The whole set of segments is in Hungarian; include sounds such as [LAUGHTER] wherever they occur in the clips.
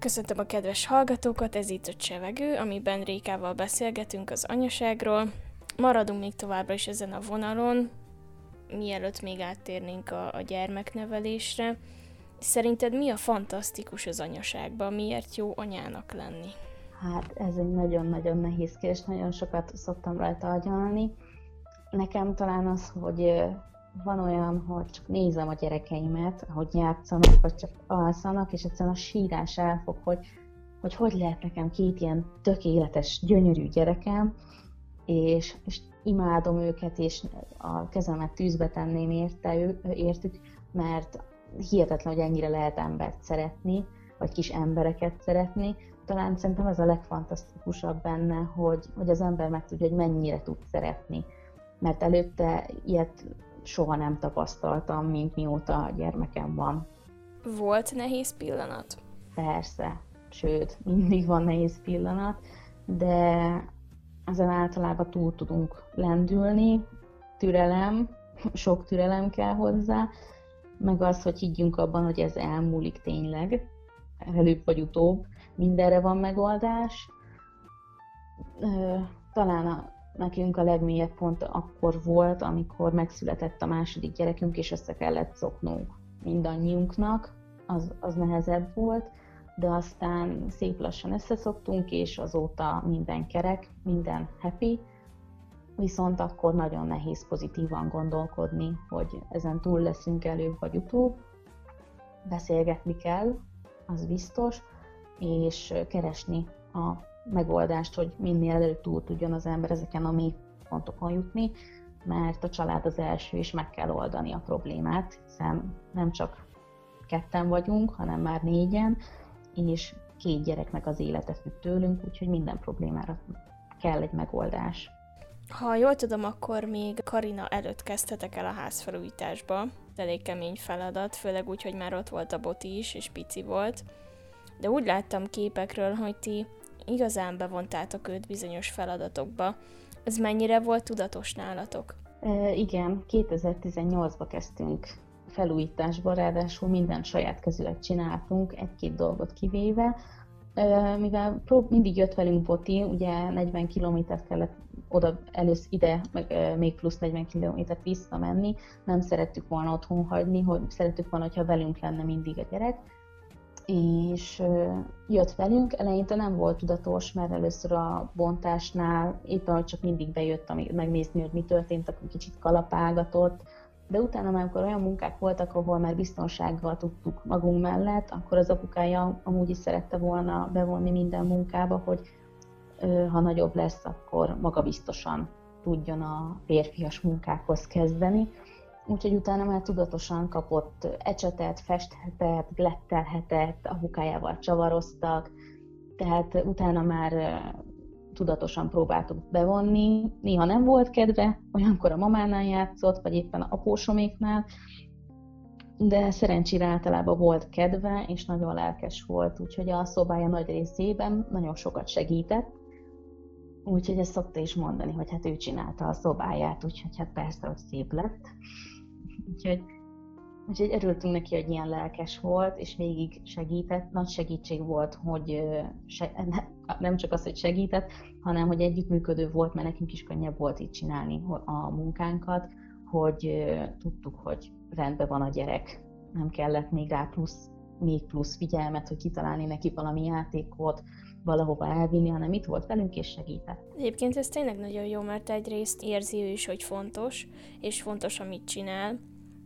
Köszöntöm a kedves hallgatókat, ez itt a Csevegő, amiben Rékával beszélgetünk az anyaságról. Maradunk még továbbra is ezen a vonalon, mielőtt még áttérnénk a, a gyermeknevelésre. Szerinted mi a fantasztikus az anyaságban? Miért jó anyának lenni? Hát ez egy nagyon-nagyon nehéz kérdés, nagyon sokat szoktam rajta agyalni. Nekem talán az, hogy van olyan, hogy csak nézem a gyerekeimet, hogy játszanak, vagy csak alszanak, és egyszerűen a sírás elfog, hogy, hogy hogy lehet nekem két ilyen tökéletes, gyönyörű gyerekem, és, és imádom őket, és a kezemet tűzbe tenném érte, értük, mert hihetetlen, hogy ennyire lehet embert szeretni, vagy kis embereket szeretni. Talán szerintem ez a legfantasztikusabb benne, hogy, hogy az ember meg tudja, hogy mennyire tud szeretni. Mert előtte ilyet soha nem tapasztaltam, mint mióta a gyermekem van. Volt nehéz pillanat? Persze, sőt, mindig van nehéz pillanat, de ezen általában túl tudunk lendülni, türelem, sok türelem kell hozzá, meg az, hogy higgyünk abban, hogy ez elmúlik tényleg, előbb vagy utóbb, mindenre van megoldás. Talán a nekünk a legmélyebb pont akkor volt, amikor megszületett a második gyerekünk, és össze kellett szoknunk mindannyiunknak, az, az nehezebb volt, de aztán szép lassan összeszoktunk, és azóta minden kerek, minden happy, viszont akkor nagyon nehéz pozitívan gondolkodni, hogy ezen túl leszünk előbb vagy utóbb. Beszélgetni kell, az biztos, és keresni a megoldást, hogy minél előbb túl tudjon az ember ezeken a mély pontokon jutni, mert a család az első, és meg kell oldani a problémát, hiszen nem csak ketten vagyunk, hanem már négyen, és két gyereknek az élete függ tőlünk, úgyhogy minden problémára kell egy megoldás. Ha jól tudom, akkor még Karina előtt kezdtetek el a házfelújításba. Elég kemény feladat, főleg úgy, hogy már ott volt a boti is, és pici volt. De úgy láttam képekről, hogy ti igazán bevontátok őt bizonyos feladatokba. Ez mennyire volt tudatos nálatok? E, igen, 2018-ba kezdtünk felújításba, ráadásul minden saját kezület csináltunk, egy-két dolgot kivéve, mivel mindig jött velünk Boti, ugye 40 kilométert kellett oda először ide, meg még plusz 40 kilométert visszamenni, nem szerettük volna otthon hagyni, hogy szerettük volna, hogyha velünk lenne mindig a gyerek, és jött velünk, eleinte nem volt tudatos, mert először a bontásnál éppen, hogy csak mindig bejött megnézni, hogy mi történt, akkor kicsit kalapálgatott, de utána amikor olyan munkák voltak, ahol már biztonsággal tudtuk magunk mellett, akkor az apukája amúgy is szerette volna bevonni minden munkába, hogy ha nagyobb lesz, akkor maga biztosan tudjon a férfias munkákhoz kezdeni úgyhogy utána már tudatosan kapott ecsetet, festhetet, glettelhetet, apukájával csavaroztak, tehát utána már tudatosan próbáltuk bevonni. Néha nem volt kedve, olyankor a mamánál játszott, vagy éppen a apósoméknál, de szerencsére általában volt kedve, és nagyon lelkes volt, úgyhogy a szobája nagy részében nagyon sokat segített. Úgyhogy ezt szokta is mondani, hogy hát ő csinálta a szobáját, úgyhogy hát persze, hogy szép lett. Úgyhogy, úgyhogy örültünk neki, hogy ilyen lelkes volt, és végig segített. Nagy segítség volt, hogy se, nem csak az, hogy segített, hanem hogy együttműködő volt, mert nekünk is könnyebb volt így csinálni a munkánkat, hogy tudtuk, hogy rendben van a gyerek, nem kellett még rá plusz, még plusz figyelmet, hogy kitalálni neki valami játékot, valahova elvinni, hanem itt volt velünk és segített. Egyébként ez tényleg nagyon jó, mert egyrészt érzi ő is, hogy fontos, és fontos, amit csinál,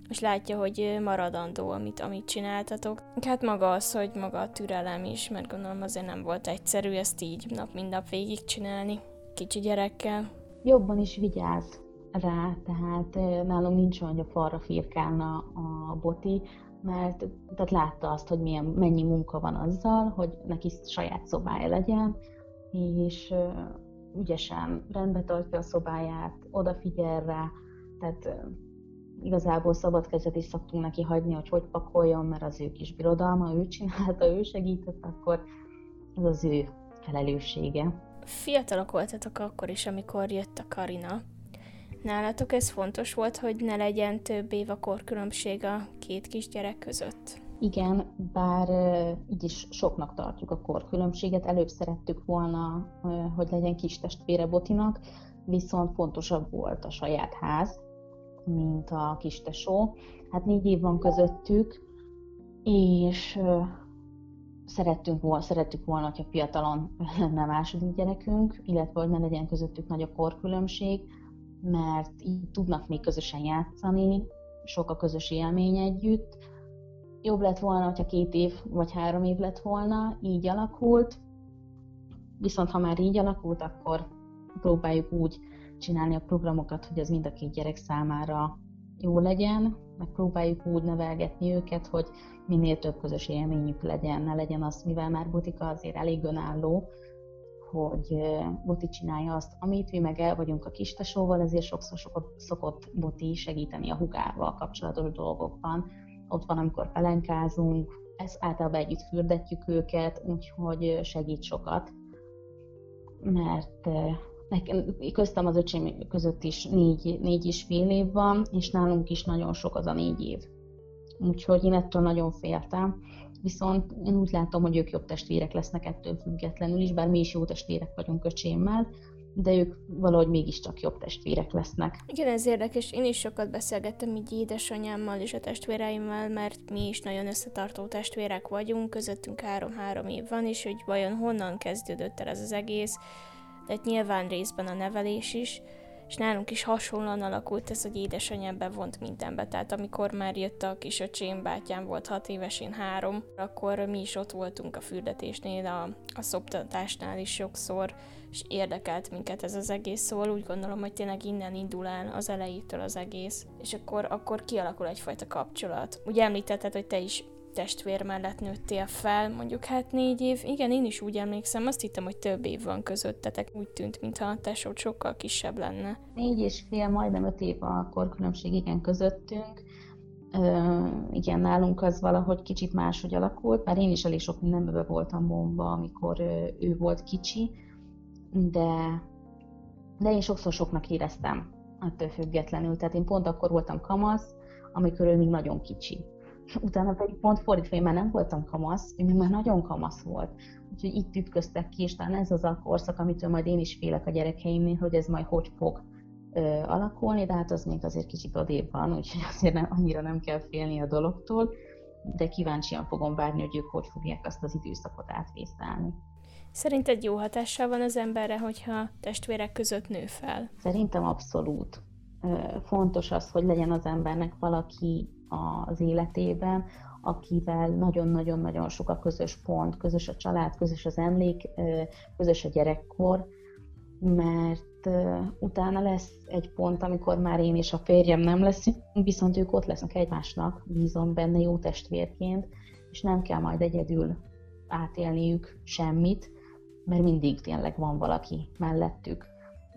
és látja, hogy maradandó, amit, amit csináltatok. Hát maga az, hogy maga a türelem is, mert gondolom azért nem volt egyszerű ezt így nap mint nap végigcsinálni kicsi gyerekkel. Jobban is vigyáz rá, tehát nálunk nincs olyan, hogy a falra firkálna a boti, mert tehát látta azt, hogy milyen, mennyi munka van azzal, hogy neki saját szobája legyen, és ügyesen rendbe tartja a szobáját, odafigyel rá, tehát igazából szabad kezet is szoktunk neki hagyni, hogy hogy pakoljon, mert az ő kis birodalma, ő csinálta, ő segített, akkor ez az ő felelőssége. Fiatalok voltatok akkor is, amikor jött a Karina. Nálatok ez fontos volt, hogy ne legyen több év a korkülönbség a két kisgyerek között? Igen, bár így is soknak tartjuk a korkülönbséget. Előbb szerettük volna, hogy legyen kis testvére Botinak, viszont fontosabb volt a saját ház, mint a kis tesó. Hát négy év van közöttük, és szerettünk volna, szerettük volna, hogyha fiatalon lenne második gyerekünk, illetve hogy ne legyen közöttük nagy a korkülönbség, mert így tudnak még közösen játszani, sok a közös élmény együtt. Jobb lett volna, hogyha két év vagy három év lett volna, így alakult. Viszont ha már így alakult, akkor próbáljuk úgy csinálni a programokat, hogy ez mind a két gyerek számára jó legyen, meg próbáljuk úgy nevelgetni őket, hogy minél több közös élményük legyen, ne legyen az, mivel már Butika azért elég önálló, hogy Boti csinálja azt, amit mi meg el vagyunk a kistesóval, ezért sokszor szokott, szokott Boti segíteni a hugával kapcsolatos dolgokban. Ott van, amikor pelenkázunk, ezt általában együtt fürdetjük őket, úgyhogy segít sokat, mert nekem, köztem az öcsém között is négy, négy és fél év van, és nálunk is nagyon sok az a négy év. Úgyhogy én ettől nagyon féltem. Viszont én úgy látom, hogy ők jobb testvérek lesznek ettől függetlenül is, bár mi is jó testvérek vagyunk öcsémmel, de ők valahogy mégiscsak jobb testvérek lesznek. Igen, ez érdekes. Én is sokat beszélgettem így édesanyámmal és a testvéreimmel, mert mi is nagyon összetartó testvérek vagyunk, közöttünk három-három év van, és hogy vajon honnan kezdődött el ez az egész, de nyilván részben a nevelés is, és nálunk is hasonlóan alakult ez, hogy édesanyám bevont mindenbe. Tehát amikor már jött a kis öcsém, bátyám volt hat éves, én három, akkor mi is ott voltunk a fürdetésnél, a, a szoptatásnál is sokszor, és érdekelt minket ez az egész, szóval úgy gondolom, hogy tényleg innen indul el az elejétől az egész, és akkor, akkor kialakul egyfajta kapcsolat. Ugye említetted, hogy te is testvér mellett nőttél fel, mondjuk hát négy év, igen, én is úgy emlékszem, azt hittem, hogy több év van közöttetek, úgy tűnt, mintha a tesód sokkal kisebb lenne. Négy és fél, majdnem öt év a korkülönbség igen közöttünk, Uh, igen, nálunk az valahogy kicsit máshogy alakult, bár én is elég sok mindenbe voltam bomba, amikor ő volt kicsi, de, de én sokszor soknak éreztem attól függetlenül. Tehát én pont akkor voltam kamasz, amikor ő még nagyon kicsi utána pedig pont fordítva, én már nem voltam kamasz, én már nagyon kamasz volt. Úgyhogy itt ütköztek ki, és talán ez az a korszak, amitől majd én is félek a gyerekeimnél, hogy ez majd hogy fog ö, alakulni, de hát az még azért kicsit odébb van, úgyhogy [LAUGHS] azért nem, annyira nem kell félni a dologtól, de kíváncsian fogom várni, hogy ők hogy fogják azt az időszakot átvészelni. Szerinted jó hatással van az emberre, hogyha testvérek között nő fel? Szerintem abszolút. Fontos az, hogy legyen az embernek valaki, az életében, akivel nagyon-nagyon-nagyon sok a közös pont, közös a család, közös az emlék, közös a gyerekkor, mert utána lesz egy pont, amikor már én és a férjem nem leszünk, viszont ők ott lesznek egymásnak, bízom benne jó testvérként, és nem kell majd egyedül átélniük semmit, mert mindig tényleg van valaki mellettük.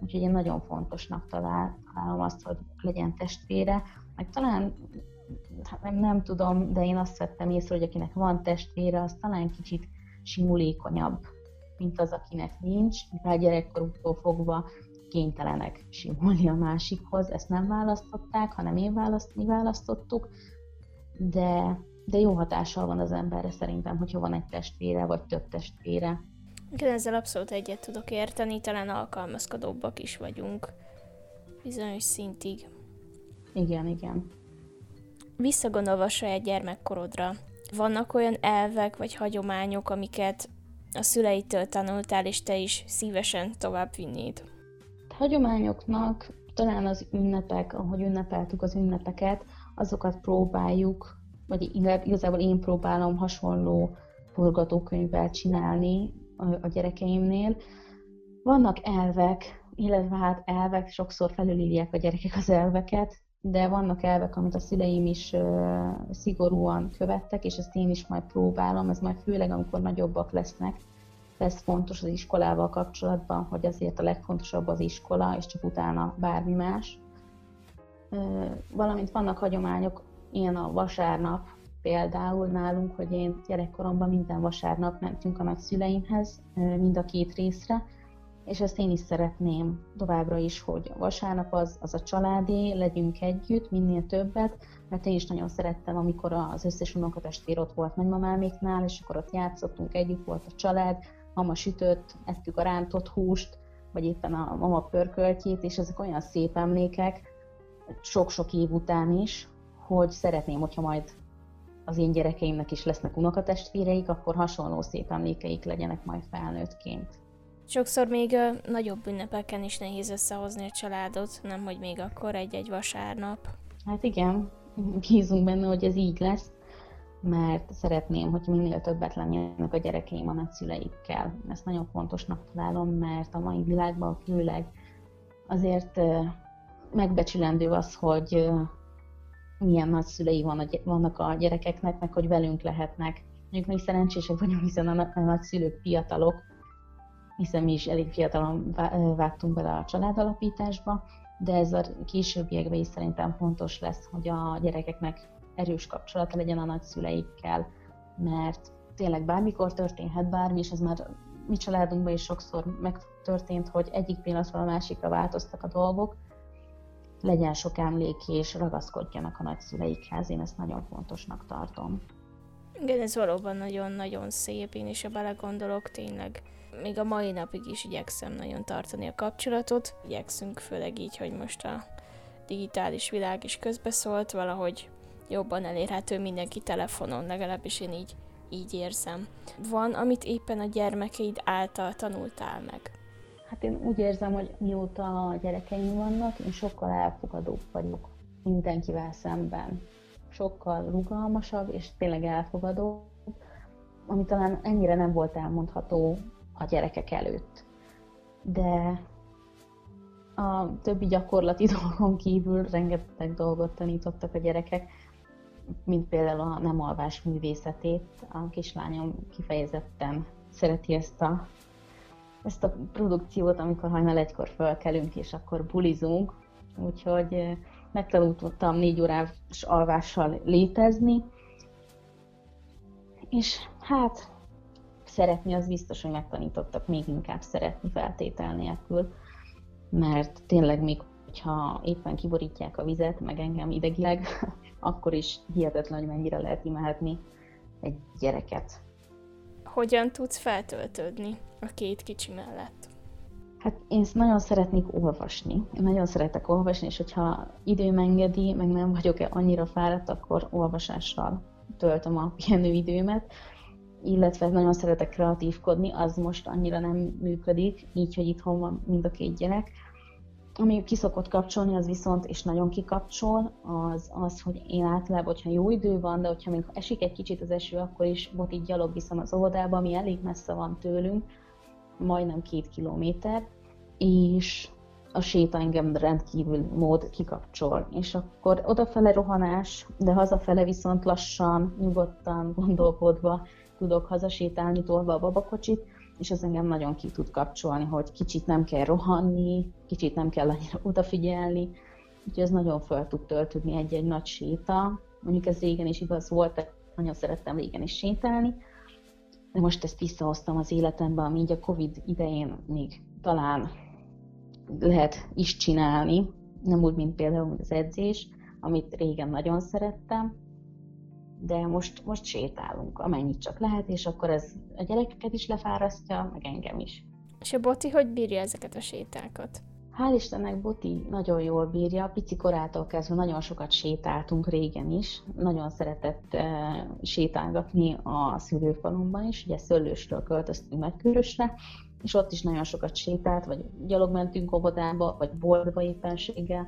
Úgyhogy én nagyon fontosnak találom azt, hogy legyen testvére, meg talán hát nem, nem tudom, de én azt vettem észre, hogy akinek van testvére, az talán kicsit simulékonyabb, mint az, akinek nincs, mivel gyerekkoruktól fogva kénytelenek simulni a másikhoz. Ezt nem választották, hanem én választ, mi választottuk, de, de jó hatással van az emberre szerintem, hogyha van egy testvére, vagy több testvére. Igen, ezzel abszolút egyet tudok érteni, talán alkalmazkodóbbak is vagyunk bizonyos szintig. Igen, igen. Visszagondolva a saját gyermekkorodra, vannak olyan elvek vagy hagyományok, amiket a szüleitől tanultál, és te is szívesen tovább vinnéd? Hagyományoknak talán az ünnepek, ahogy ünnepeltük az ünnepeket, azokat próbáljuk, vagy igazából én próbálom hasonló forgatókönyvvel csinálni a gyerekeimnél. Vannak elvek, illetve hát elvek, sokszor felülírják a gyerekek az elveket, de vannak elvek, amit a szüleim is szigorúan követtek, és ezt én is majd próbálom, ez majd főleg, amikor nagyobbak lesznek, lesz fontos az iskolával kapcsolatban, hogy azért a legfontosabb az iskola, és csak utána bármi más. Valamint vannak hagyományok, ilyen a vasárnap, például nálunk, hogy én gyerekkoromban minden vasárnap mentünk a nagyszüleimhez, mind a két részre, és ezt én is szeretném továbbra is, hogy vasárnap az, az a családé, legyünk együtt, minél többet, mert én is nagyon szerettem, amikor az összes unokatestvér ott volt nagymamáméknál, és akkor ott játszottunk, együtt volt a család, mama sütött, ettük a rántott húst, vagy éppen a mama pörköltjét, és ezek olyan szép emlékek, sok-sok év után is, hogy szeretném, hogyha majd az én gyerekeimnek is lesznek unokatestvéreik, akkor hasonló szép emlékeik legyenek majd felnőttként. Sokszor még a nagyobb ünnepeken is nehéz összehozni a családot, nem hogy még akkor egy-egy vasárnap. Hát igen, bízunk benne, hogy ez így lesz, mert szeretném, hogy minél többet lennének a gyerekeim a nagyszüleikkel. Ezt nagyon fontosnak találom, mert a mai világban főleg azért megbecsülendő az, hogy milyen nagyszülei vannak a gyerekeknek, meg hogy velünk lehetnek. Mondjuk mi szerencsések vagyunk, hiszen a nagyszülők fiatalok, hiszen mi is elég fiatalon vágtunk bele a családalapításba, de ez a későbbiekben is szerintem fontos lesz, hogy a gyerekeknek erős kapcsolata legyen a nagyszüleikkel, mert tényleg bármikor történhet bármi, és ez már mi családunkban is sokszor megtörtént, hogy egyik pillanatról a másikra változtak a dolgok, legyen sok emlék, és ragaszkodjanak a nagyszüleikhez. Én ezt nagyon fontosnak tartom. Igen, ez valóban nagyon-nagyon szép, én is a belegondolok, tényleg még a mai napig is igyekszem nagyon tartani a kapcsolatot. Igyekszünk főleg így, hogy most a digitális világ is közbeszólt, valahogy jobban elérhető mindenki telefonon, legalábbis én így, így érzem. Van, amit éppen a gyermekeid által tanultál meg? Hát én úgy érzem, hogy mióta a gyerekeim vannak, én sokkal elfogadóbb vagyok mindenkivel szemben. Sokkal rugalmasabb és tényleg elfogadóbb, ami talán ennyire nem volt elmondható a gyerekek előtt. De a többi gyakorlati [LAUGHS] dolgon kívül rengeteg dolgot tanítottak a gyerekek, mint például a nem alvás művészetét. A kislányom kifejezetten szereti ezt a, ezt a produkciót, amikor hajnal egykor fölkelünk, és akkor bulizunk. Úgyhogy megtanultam négy órás alvással létezni, és hát szeretni, az biztos, hogy megtanítottak még inkább szeretni feltétel nélkül, mert tényleg még, hogyha éppen kiborítják a vizet, meg engem idegileg, [LAUGHS] akkor is hihetetlen, hogy mennyire lehet imádni egy gyereket. Hogyan tudsz feltöltődni a két kicsi mellett? Hát én nagyon szeretnék olvasni. Én nagyon szeretek olvasni, és hogyha időm engedi, meg nem vagyok-e annyira fáradt, akkor olvasással töltöm a pihenőidőmet illetve nagyon szeretek kreatívkodni, az most annyira nem működik, így, hogy itthon van mind a két gyerek. Ami kiszokott kapcsolni, az viszont, és nagyon kikapcsol, az az, hogy én általában, hogyha jó idő van, de hogyha még esik egy kicsit az eső, akkor is bot így gyalog viszem az óvodába, ami elég messze van tőlünk, majdnem két kilométer, és a séta engem rendkívül mód kikapcsol. És akkor odafele rohanás, de hazafele viszont lassan, nyugodtan, gondolkodva tudok hazasétálni tolva a babakocsit, és az engem nagyon ki tud kapcsolni, hogy kicsit nem kell rohanni, kicsit nem kell annyira odafigyelni, úgyhogy ez nagyon fel tud töltődni egy-egy nagy séta. Mondjuk ez régen is igaz volt, nagyon szerettem régen is sétálni, de most ezt visszahoztam az életembe, ami így a Covid idején még talán lehet is csinálni, nem úgy, mint például az edzés, amit régen nagyon szerettem, de most, most sétálunk, amennyit csak lehet, és akkor ez a gyerekeket is lefárasztja, meg engem is. És a Boti hogy bírja ezeket a sétákat? Hál' Istennek Boti nagyon jól bírja, pici korától kezdve nagyon sokat sétáltunk régen is, nagyon szeretett uh, sétálgatni a szülőfalumban is, ugye Szöllősről költöztünk Megkörösre, és ott is nagyon sokat sétált, vagy gyalog mentünk óvodába, vagy boltba éppenséggel,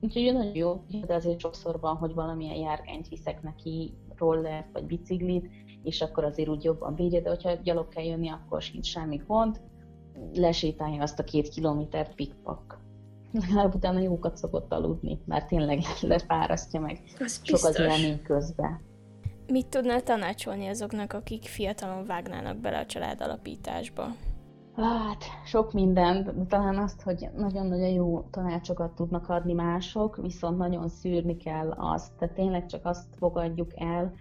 Úgyhogy nagyon jó, de azért sokszor van, hogy valamilyen járgányt viszek neki, rollert vagy biciklit, és akkor azért úgy jobban bírja, de hogyha gyalog kell jönni, akkor sincs semmi gond, lesétálja azt a két kilométert pikpak. Legalább utána jókat szokott aludni, mert tényleg [LAUGHS] lefárasztja meg az sok az élmény közben. Mit tudnál tanácsolni azoknak, akik fiatalon vágnának bele a család alapításba? Hát, sok minden, talán azt, hogy nagyon-nagyon jó tanácsokat tudnak adni mások, viszont nagyon szűrni kell azt, tehát tényleg csak azt fogadjuk el,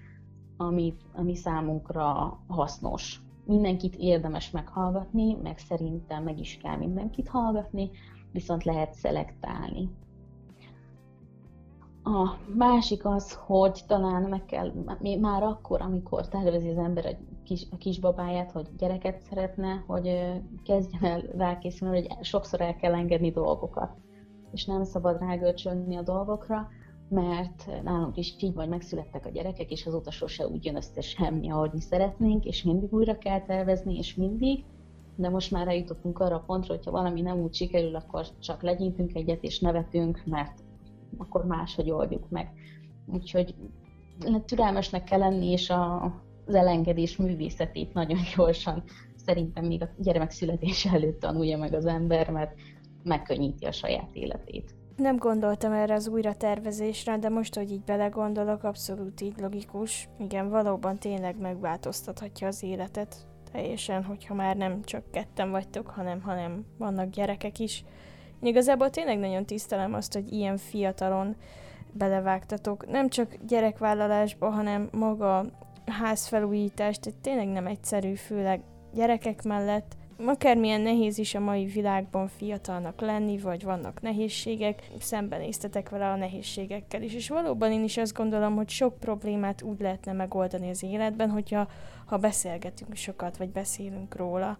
ami, ami számunkra hasznos. mindenkit érdemes meghallgatni, meg szerintem meg is kell mindenkit hallgatni, viszont lehet szelektálni. A másik az, hogy talán meg kell, már akkor, amikor tervezi az ember a, kis, a kisbabáját, hogy gyereket szeretne, hogy kezdjen el rákészülni, hogy sokszor el kell engedni dolgokat, és nem szabad rágölcsönni a dolgokra, mert nálunk is így vagy megszülettek a gyerekek, és azóta sose úgy jön össze semmi, ahogy mi szeretnénk, és mindig újra kell tervezni, és mindig, de most már eljutottunk arra a pontra, hogyha valami nem úgy sikerül, akkor csak legyintünk egyet, és nevetünk, mert akkor máshogy oldjuk meg. Úgyhogy türelmesnek kell lenni, és a, az elengedés művészetét nagyon gyorsan szerintem még a gyermek születése előtt tanulja meg az ember, mert megkönnyíti a saját életét. Nem gondoltam erre az újratervezésre, de most, hogy így belegondolok, abszolút így logikus. Igen, valóban tényleg megváltoztathatja az életet teljesen, hogyha már nem csak ketten vagytok, hanem, hanem vannak gyerekek is. Én igazából tényleg nagyon tisztelem azt, hogy ilyen fiatalon belevágtatok, nem csak gyerekvállalásba, hanem maga házfelújítást, tehát tényleg nem egyszerű, főleg gyerekek mellett, akármilyen nehéz is a mai világban fiatalnak lenni, vagy vannak nehézségek, szembenéztetek vele a nehézségekkel is. És valóban én is azt gondolom, hogy sok problémát úgy lehetne megoldani az életben, hogyha ha beszélgetünk sokat, vagy beszélünk róla.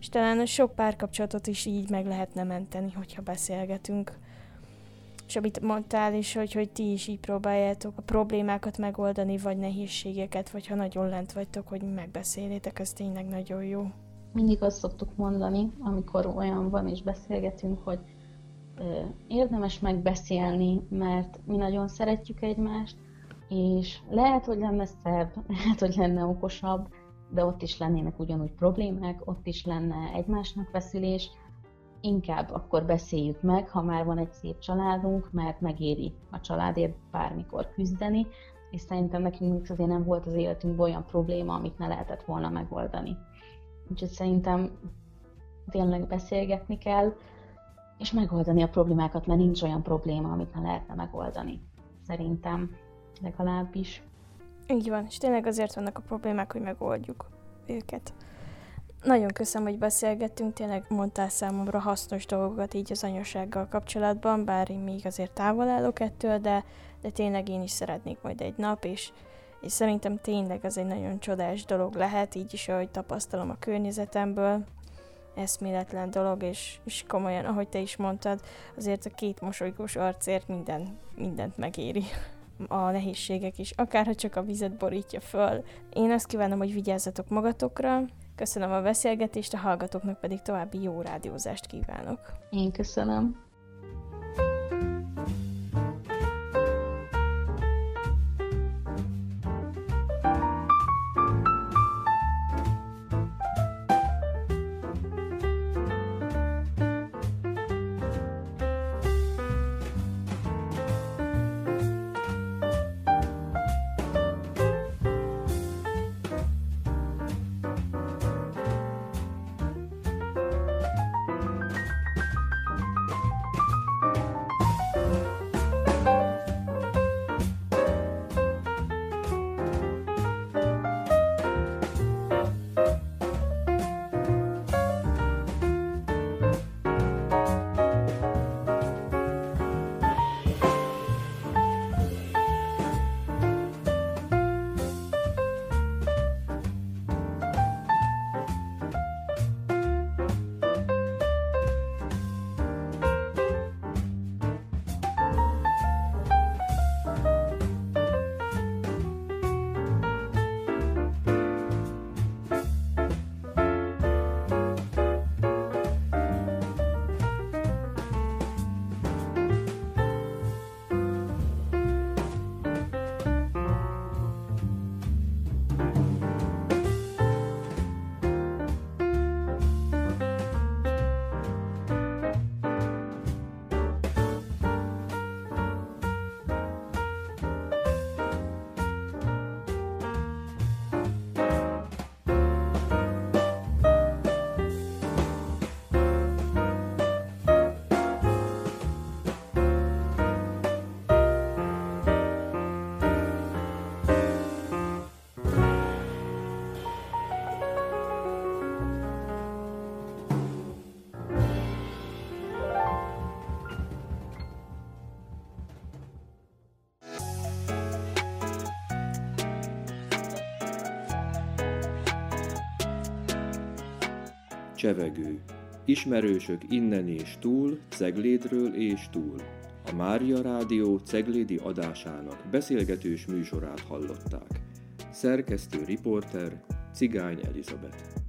És talán sok párkapcsolatot is így meg lehetne menteni, hogyha beszélgetünk. És amit mondtál is, hogy, hogy ti is így próbáljátok a problémákat megoldani, vagy nehézségeket, vagy ha nagyon lent vagytok, hogy megbeszélétek, ez tényleg nagyon jó. Mindig azt szoktuk mondani, amikor olyan van és beszélgetünk, hogy érdemes megbeszélni, mert mi nagyon szeretjük egymást, és lehet, hogy lenne szebb, [LAUGHS] lehet, hogy lenne okosabb, de ott is lennének ugyanúgy problémák, ott is lenne egymásnak veszülés, inkább akkor beszéljük meg, ha már van egy szép családunk, mert megéri a családért bármikor küzdeni, és szerintem nekünk azért nem volt az életünkben olyan probléma, amit ne lehetett volna megoldani. Úgyhogy szerintem tényleg beszélgetni kell, és megoldani a problémákat, mert nincs olyan probléma, amit ne lehetne megoldani. Szerintem legalábbis. Így van, és tényleg azért vannak a problémák, hogy megoldjuk őket. Nagyon köszönöm, hogy beszélgettünk, tényleg mondtál számomra hasznos dolgokat így az anyasággal kapcsolatban, bár én még azért távol állok ettől, de, de tényleg én is szeretnék majd egy nap, és és szerintem tényleg az egy nagyon csodás dolog lehet, így is, ahogy tapasztalom a környezetemből, eszméletlen dolog, és, és komolyan, ahogy te is mondtad, azért a két mosolygós arcért minden, mindent megéri a nehézségek is, akárha csak a vizet borítja föl. Én azt kívánom, hogy vigyázzatok magatokra, köszönöm a beszélgetést, a hallgatóknak pedig további jó rádiózást kívánok. Én köszönöm. Csevegő. Ismerősök innen és túl, Ceglédről és túl. A Mária Rádió Ceglédi adásának beszélgetős műsorát hallották. Szerkesztő riporter Cigány Elizabeth.